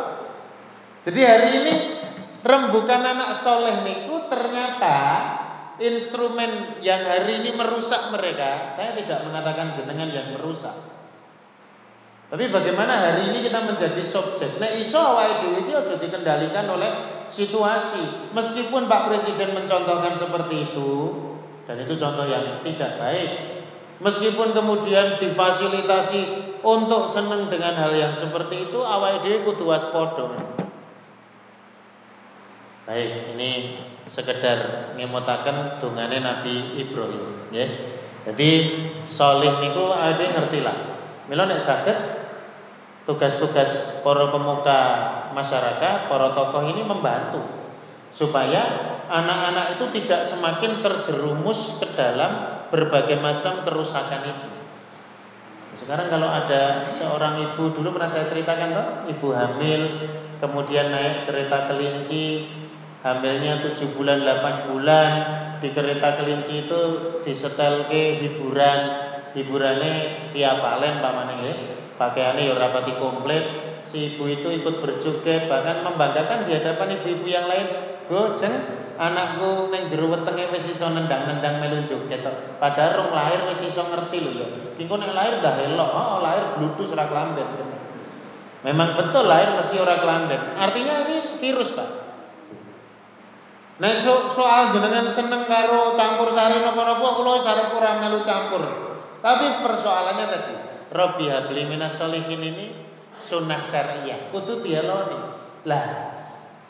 Jadi hari ini rembukan anak soleh niku ternyata instrumen yang hari ini merusak mereka. Saya tidak mengatakan jenengan yang merusak. Tapi bagaimana hari ini kita menjadi subjek? Nah iso awal itu aja dikendalikan oleh situasi. Meskipun Pak Presiden mencontohkan seperti itu, dan itu contoh yang tidak baik. Meskipun kemudian difasilitasi untuk senang dengan hal yang seperti itu, awal dhewe kudu waspada. Baik, ini sekedar ngemutaken dungane Nabi Ibrahim, ya. Jadi solih niku ada ngerti lah. Mila nek saged tugas-tugas para pemuka masyarakat, para tokoh ini membantu supaya anak-anak itu tidak semakin terjerumus ke dalam berbagai macam kerusakan itu. Sekarang kalau ada seorang ibu dulu pernah saya ceritakan toh, ibu hamil, kemudian naik kereta kelinci, hamilnya 7 bulan 8 bulan, di kereta kelinci itu disetel ke hiburan, hiburannya via valen pamannya ya. Pakaiannya ya rapati komplit. Si ibu itu ikut berjoget bahkan membanggakan di hadapan ibu-ibu yang lain. Gojeng anakku neng jeru wetenge wis iso nendang-nendang melu joget padahal rong lahir wis iso ngerti lho ya. Engko nek lahir dah elok oh lahir gludus ora kelamben memang betul lahir mesti ora kelamben artinya ini virus Pak. Nah so, soal jenengan seneng karo campur sari nopo-nopo kula sarep ora melu campur. Tapi persoalannya tadi, Robi habli minas solihin ini sunnah syariah. Kudu dialoni. Lah,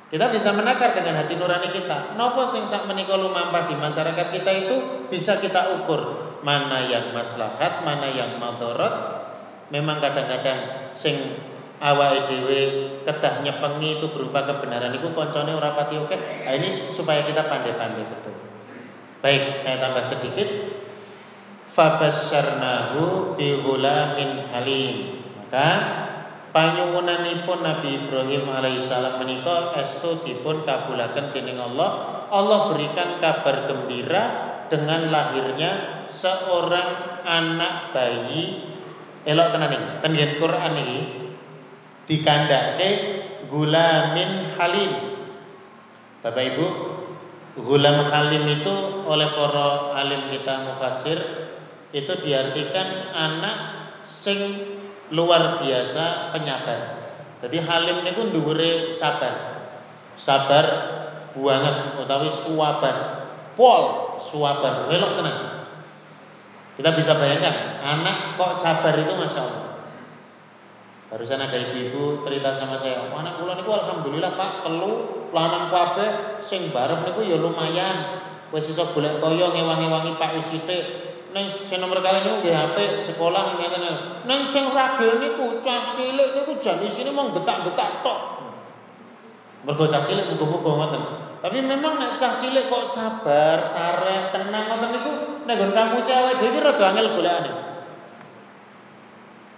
kita bisa menakar dengan hati nurani kita. Nopo sing sak menika lumampah di masyarakat kita itu bisa kita ukur mana yang maslahat, mana yang madharat. Memang kadang-kadang sing awake dhewe kedah nyepengi itu berupa kebenaran itu koncone ora pati oke. Nah, ini supaya kita pandai-pandai betul. Baik, saya tambah sedikit fabasyarnahu bi ghulamin halim. Maka panyuwunanipun Nabi Ibrahim alaihissalam menika estu dipun kabulaken dening Allah. Allah berikan kabar gembira dengan lahirnya seorang anak bayi. Elok tenan iki ten Quran iki dikandake gulamin halim. Bapak Ibu Gulam halim itu oleh para alim kita mufasir itu diartikan anak sing luar biasa penyabar. Jadi halim niku dhuwure sabar. Sabar buanget utawi suwabar. Pol suwabar welok tenan. Kita bisa bayangkan anak kok sabar itu masya Allah. Barusan ada ibu-ibu cerita sama saya, oh, anak kula niku alhamdulillah Pak telu lanang kabeh sing bareng niku ya lumayan. Wis iso golek kaya ngewangi-wangi Pak Usite Neng sing nomor kali niku nggih HP sekolah ngeten. Neng sing ragil niku cah cilik niku jan isine mung getak-getak tok. Mergo cah cilik muga-muga ngoten. Tapi memang nek cah cilik kok sabar, sareh, tenang ngoten niku nek nggon kampus awake dhewe rada angel golekane.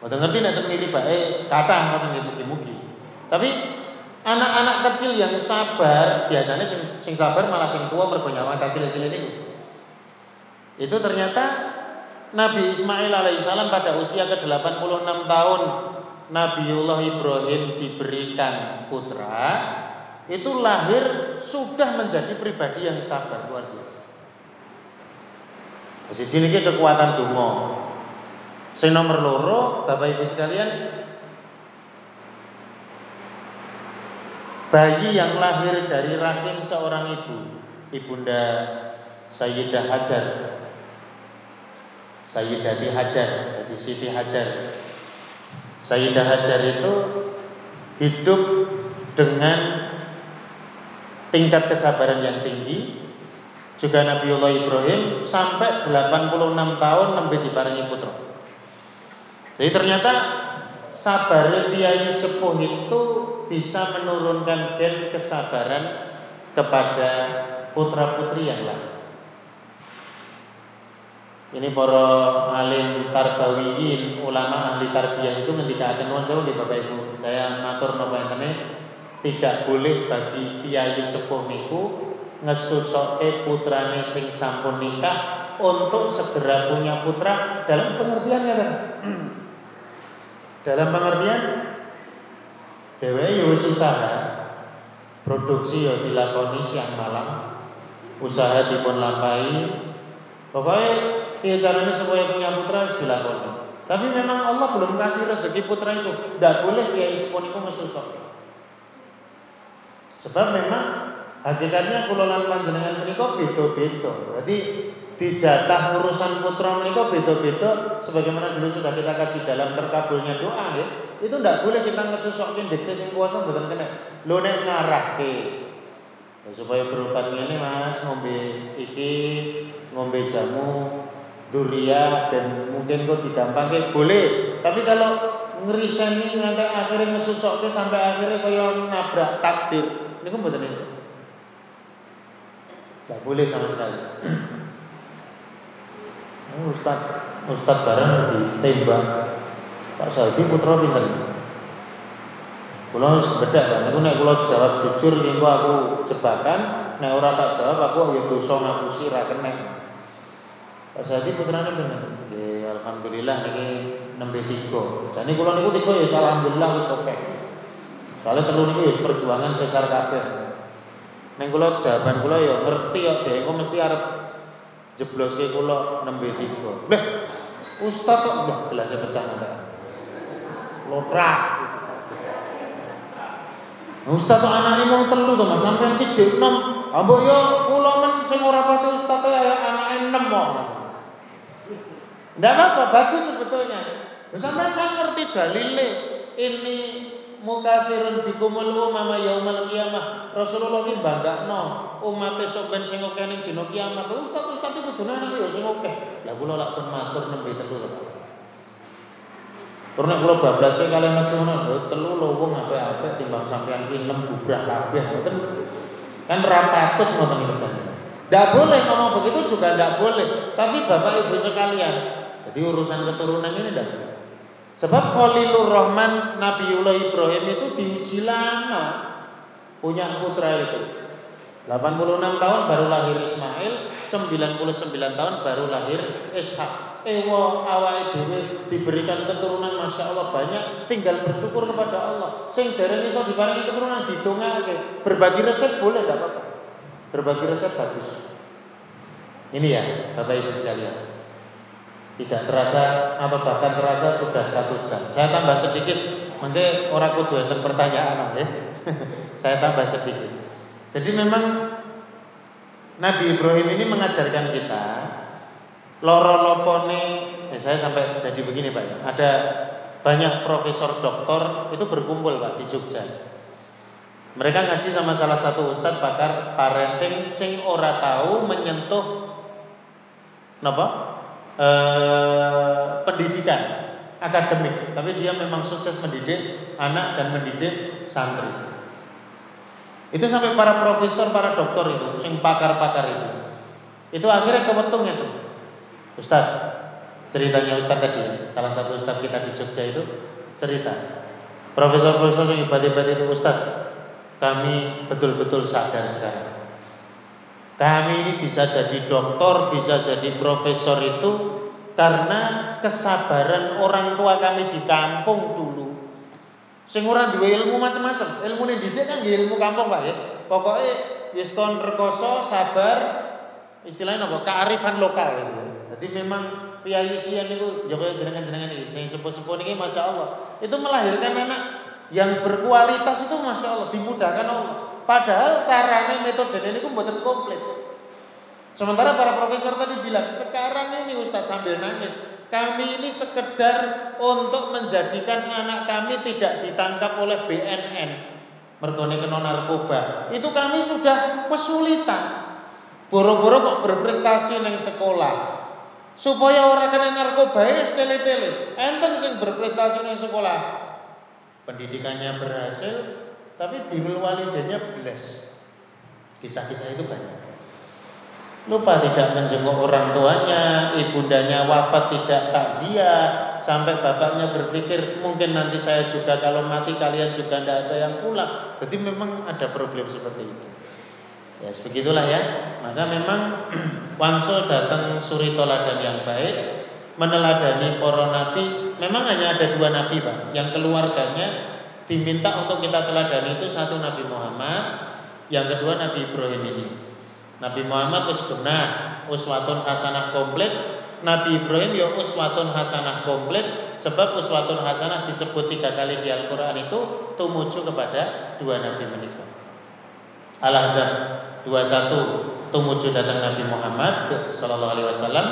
Mboten ngerti nek temiri bae kathah ngoten nggih mugi-mugi. Tapi anak-anak kecil yang sabar, biasanya sing, sing sabar malah sing tua mergo nyawa cah cilik-cilik niku. Itu ternyata Nabi Ismail alaihissalam pada usia ke-86 tahun Nabiullah Ibrahim diberikan putra itu lahir sudah menjadi pribadi yang sabar luar biasa. Di sini kekuatan dungo. Sing nomor loro, Bapak Ibu sekalian, bayi yang lahir dari rahim seorang ibu, Ibunda Sayyidah Hajar. Sayyidati Hajar, jadi Siti Hajar. Sayyidah Hajar itu hidup dengan tingkat kesabaran yang tinggi juga Nabiullah Ibrahim sampai 86 tahun nembe diparingi putra. Jadi ternyata sabar piyayi sepuh itu bisa menurunkan gen kesabaran kepada putra putri yang lain. Ini para alim tarbawiyin, ulama ahli tarbiyah itu akan wajah di Bapak Ibu. Saya matur napa ini tidak boleh bagi kiai sepuh niku ngesusoke putrane sing sampun nikah untuk segera punya putra dalam pengertian ya kan? *clears throat* dalam pengertian dewe yo ya usaha produksi yo ya dilakoni siang malam usaha dipun lampahi pokoknya ya caranya supaya punya putra harus dilakoni tapi memang Allah belum kasih rezeki putra itu. Tidak boleh kiai sepuh niku ngesusok Sebab memang hakikatnya kulolan panjenengan menika beda-beda. Berarti dijatah urusan putra menika beda-beda. Sebagaimana dulu sudah kita kaji dalam terkabulnya doa ya. Itu tidak boleh kita ngesusokin dikte sing kuasa mboten kena. Lho nek ya, supaya berobat ini Mas ngombe iki ngombe jamu duria dan mungkin kok didampake boleh tapi kalau ngeriseni nanti akhirnya ngesusoknya sampai akhirnya kaya nabrak takdir ini betul itu. Tidak boleh sama sekali. *clears throat* Oh, Ustad, Ustad barang ditembak. Pak Saldi putra pinter. Kulo sebedak kan, aku nek kulo jawab jujur niku aku jebakan, nek ora tak jawab aku ya dosa ngapusi ra kena. Saldi putrane bener. Alhamdulillah niki nembe tiga. Jane kulo niku tiga ya alhamdulillah wis oke. Soalnya telu niku ya perjuangan secara kabeh. Neng kula jawaban kula ya ngerti ya dhek kok mesti arep jeblose kula nembe tiga. Lah, ustaz kok mbah gelasnya pecah ndak. Lotrak. Ustaz kok anake wong telu to Mas, sampean ki jek 6. Ambo yo kula men sing ora pati ustaz ya anake 6 kok. Ndak apa bagus sebetulnya. Sampeyan kan ngerti dalile ini mukafirun bikumul umama yaumal kiamah. Rasulullah ki banggakno umat sok ben sing akeh ning dina kiamat. Ustaz ustaz iku kudune nang yo sing akeh. Lah kula lak pun matur nembe. Karena kula bablas kalian masih ngono, telu lho wong apik-apik timbang sampean 6 bubrah kabeh ngoten. Kan ra patut ngoten iki Tidak boleh ngomong begitu juga tidak boleh. Tapi Bapak Ibu sekalian, jadi urusan keturunan ini tidak Sebab Khalilur Rahman Nabiullah Ibrahim itu diuji lama punya putra itu. 86 tahun baru lahir Ismail, 99 tahun baru lahir Ishak. Ewa awal dhewe diberikan keturunan Masya Allah banyak, tinggal bersyukur kepada Allah. Sing dereng iso diparingi keturunan didongake. Berbagi resep boleh apa-apa. Berbagi resep bagus. Ini ya, Bapak Ibu sekalian tidak terasa atau bahkan terasa sudah satu jam. Saya tambah sedikit, nanti orang kudu yang pertanyaan ya. *laughs* Saya tambah sedikit. Jadi memang Nabi Ibrahim ini mengajarkan kita loro lopone, eh, saya sampai jadi begini pak ya. Ada banyak profesor doktor itu berkumpul pak di Jogja. Mereka ngaji sama salah satu ustadz pakar parenting sing ora tahu menyentuh napa eh, pendidikan akademik, tapi dia memang sukses mendidik anak dan mendidik santri. Itu sampai para profesor, para dokter itu, sing pakar-pakar itu. Itu akhirnya kewetung itu. Ustaz, ceritanya Ustaz tadi, salah satu Ustaz kita di Jogja itu cerita. Profesor-profesor yang hebat-hebat itu Ustaz, kami betul-betul sadar sekarang. Kami ini bisa jadi dokter, bisa jadi profesor itu karena kesabaran orang tua kami di kampung dulu. Sing ora duwe ilmu macam-macam. Ilmune dhisik kan ilmu kampung, Pak ya. Pokoke wis kon rekoso, sabar, istilahnya apa? kearifan lokal gitu. Jadi memang Kiai Sian itu ya kaya jenengan-jenengan iki sing sepuh-sepuh niki Masya Allah. Itu melahirkan anak yang berkualitas itu Masya Allah, dimudahkan Allah. Padahal caranya metode ini pun buatan komplit. Sementara para profesor tadi bilang, sekarang ini Ustadz sambil nangis, kami ini sekedar untuk menjadikan anak kami tidak ditangkap oleh BNN. Mergone kena narkoba. Itu kami sudah kesulitan. Boro-boro kok berprestasi neng sekolah. Supaya orang kena narkoba ya tele-tele. Enten sing berprestasi neng sekolah. Pendidikannya berhasil, tapi birul walidenya belas. Kisah-kisah itu banyak lupa tidak menjenguk orang tuanya, ibundanya wafat tidak takziah, sampai bapaknya berpikir mungkin nanti saya juga kalau mati kalian juga tidak ada yang pulang. Jadi memang ada problem seperti itu. Ya segitulah ya. Maka memang *clears throat* Wangsul datang suri toladan yang baik, meneladani para nabi. Memang hanya ada dua nabi pak, yang keluarganya diminta untuk kita teladani itu satu Nabi Muhammad, yang kedua Nabi Ibrahim ini. Nabi Muhammad benar, uswatun hasanah komplit. Nabi Ibrahim ya uswatun hasanah komplit sebab uswatun hasanah disebut tiga kali di Al-Qur'an itu tumuju kepada dua nabi menikah. Al-Ahzab 21 tumuju datang Nabi Muhammad sallallahu alaihi wasallam.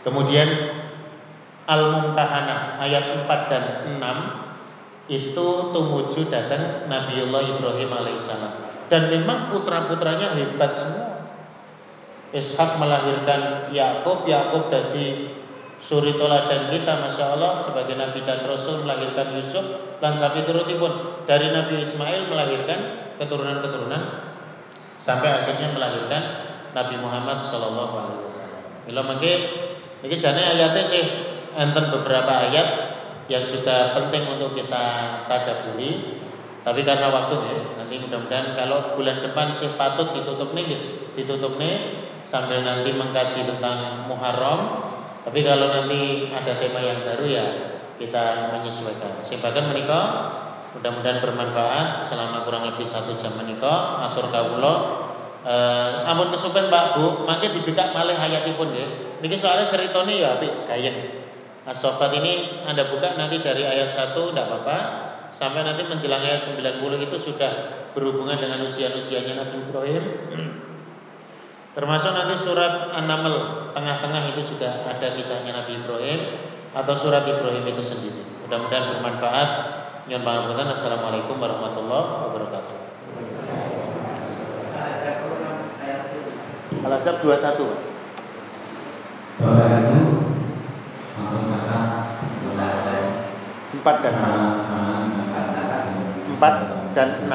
Kemudian Al-Mumtahanah ayat 4 dan 6 itu tumuju datang Nabiullah Ibrahim alaihissalam dan memang putra-putranya hebat semua. Ishak melahirkan Yakub, Yakub dari suri toladan kita, masya Allah sebagai Nabi dan Rasul melahirkan Yusuf dan sapi turutipun dari Nabi Ismail melahirkan keturunan-keturunan sampai akhirnya melahirkan Nabi Muhammad Shallallahu Alaihi Wasallam. Bila mungkin ini jane ayatnya sih enten beberapa ayat yang juga penting untuk kita tadaburi tapi karena waktu ya, nanti mudah-mudahan kalau bulan depan sih patut ditutup nih, ditutup nih sambil nanti mengkaji tentang Muharram. Tapi kalau nanti ada tema yang baru ya kita menyesuaikan. Simpakan menikah, mudah-mudahan bermanfaat selama kurang lebih satu jam menikah. Atur kawulo. Eh, ampun kesupen Pak Bu, makin dibikak malih hayatipun ya. Niki soalnya ceritanya ya apik kayen. As ini Anda buka nanti dari ayat 1 tidak apa-apa sampai nanti menjelang ayat 90 itu sudah berhubungan dengan ujian-ujiannya Nabi Ibrahim. Termasuk nanti surat An-Naml tengah-tengah itu juga ada kisahnya Nabi Ibrahim atau surat Ibrahim itu sendiri. Mudah-mudahan bermanfaat. Nyon pangapunten. Assalamualaikum warahmatullahi wabarakatuh. Al-Azab 21. Bapak Empat dan enam. 4 dan 6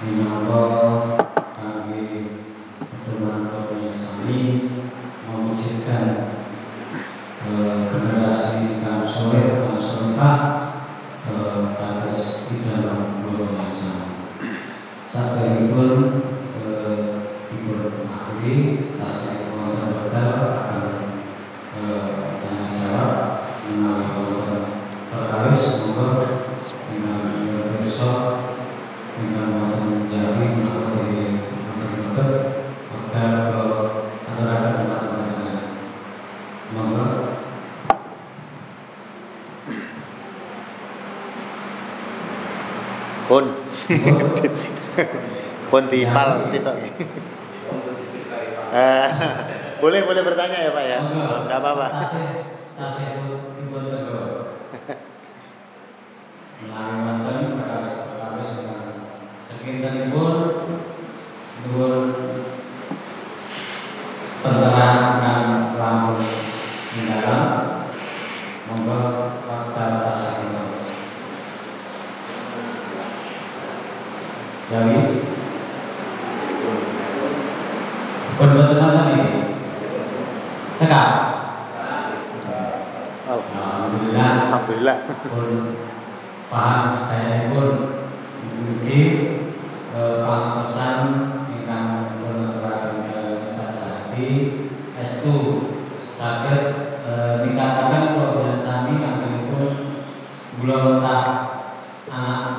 Minangka kami pertemuan yang sami mewujudkan generasi soleh kang solehah ke atas dalam yang sama. Sampai pun ibu ahli tasbih wonten bekal akan tanya jawab menawi wonten perkawis semoga dengan besok dengan wonten jawi menawa dari mabet agar aturaken umat-umat monggo Pun. Dipal titok. Eh, *laughs* boleh boleh bertanya ya Pak ya. Enggak apa-apa. Berbuat apa itu? Cekap. Oh. Nah, alhamdulillah. Alhamdulillah. Pun paham saya pun mungkin eh, pantesan ingkang penerakan dalam Ustaz Sakti estu sakit eh, ningkatakan problem sami kami pun belum tak anak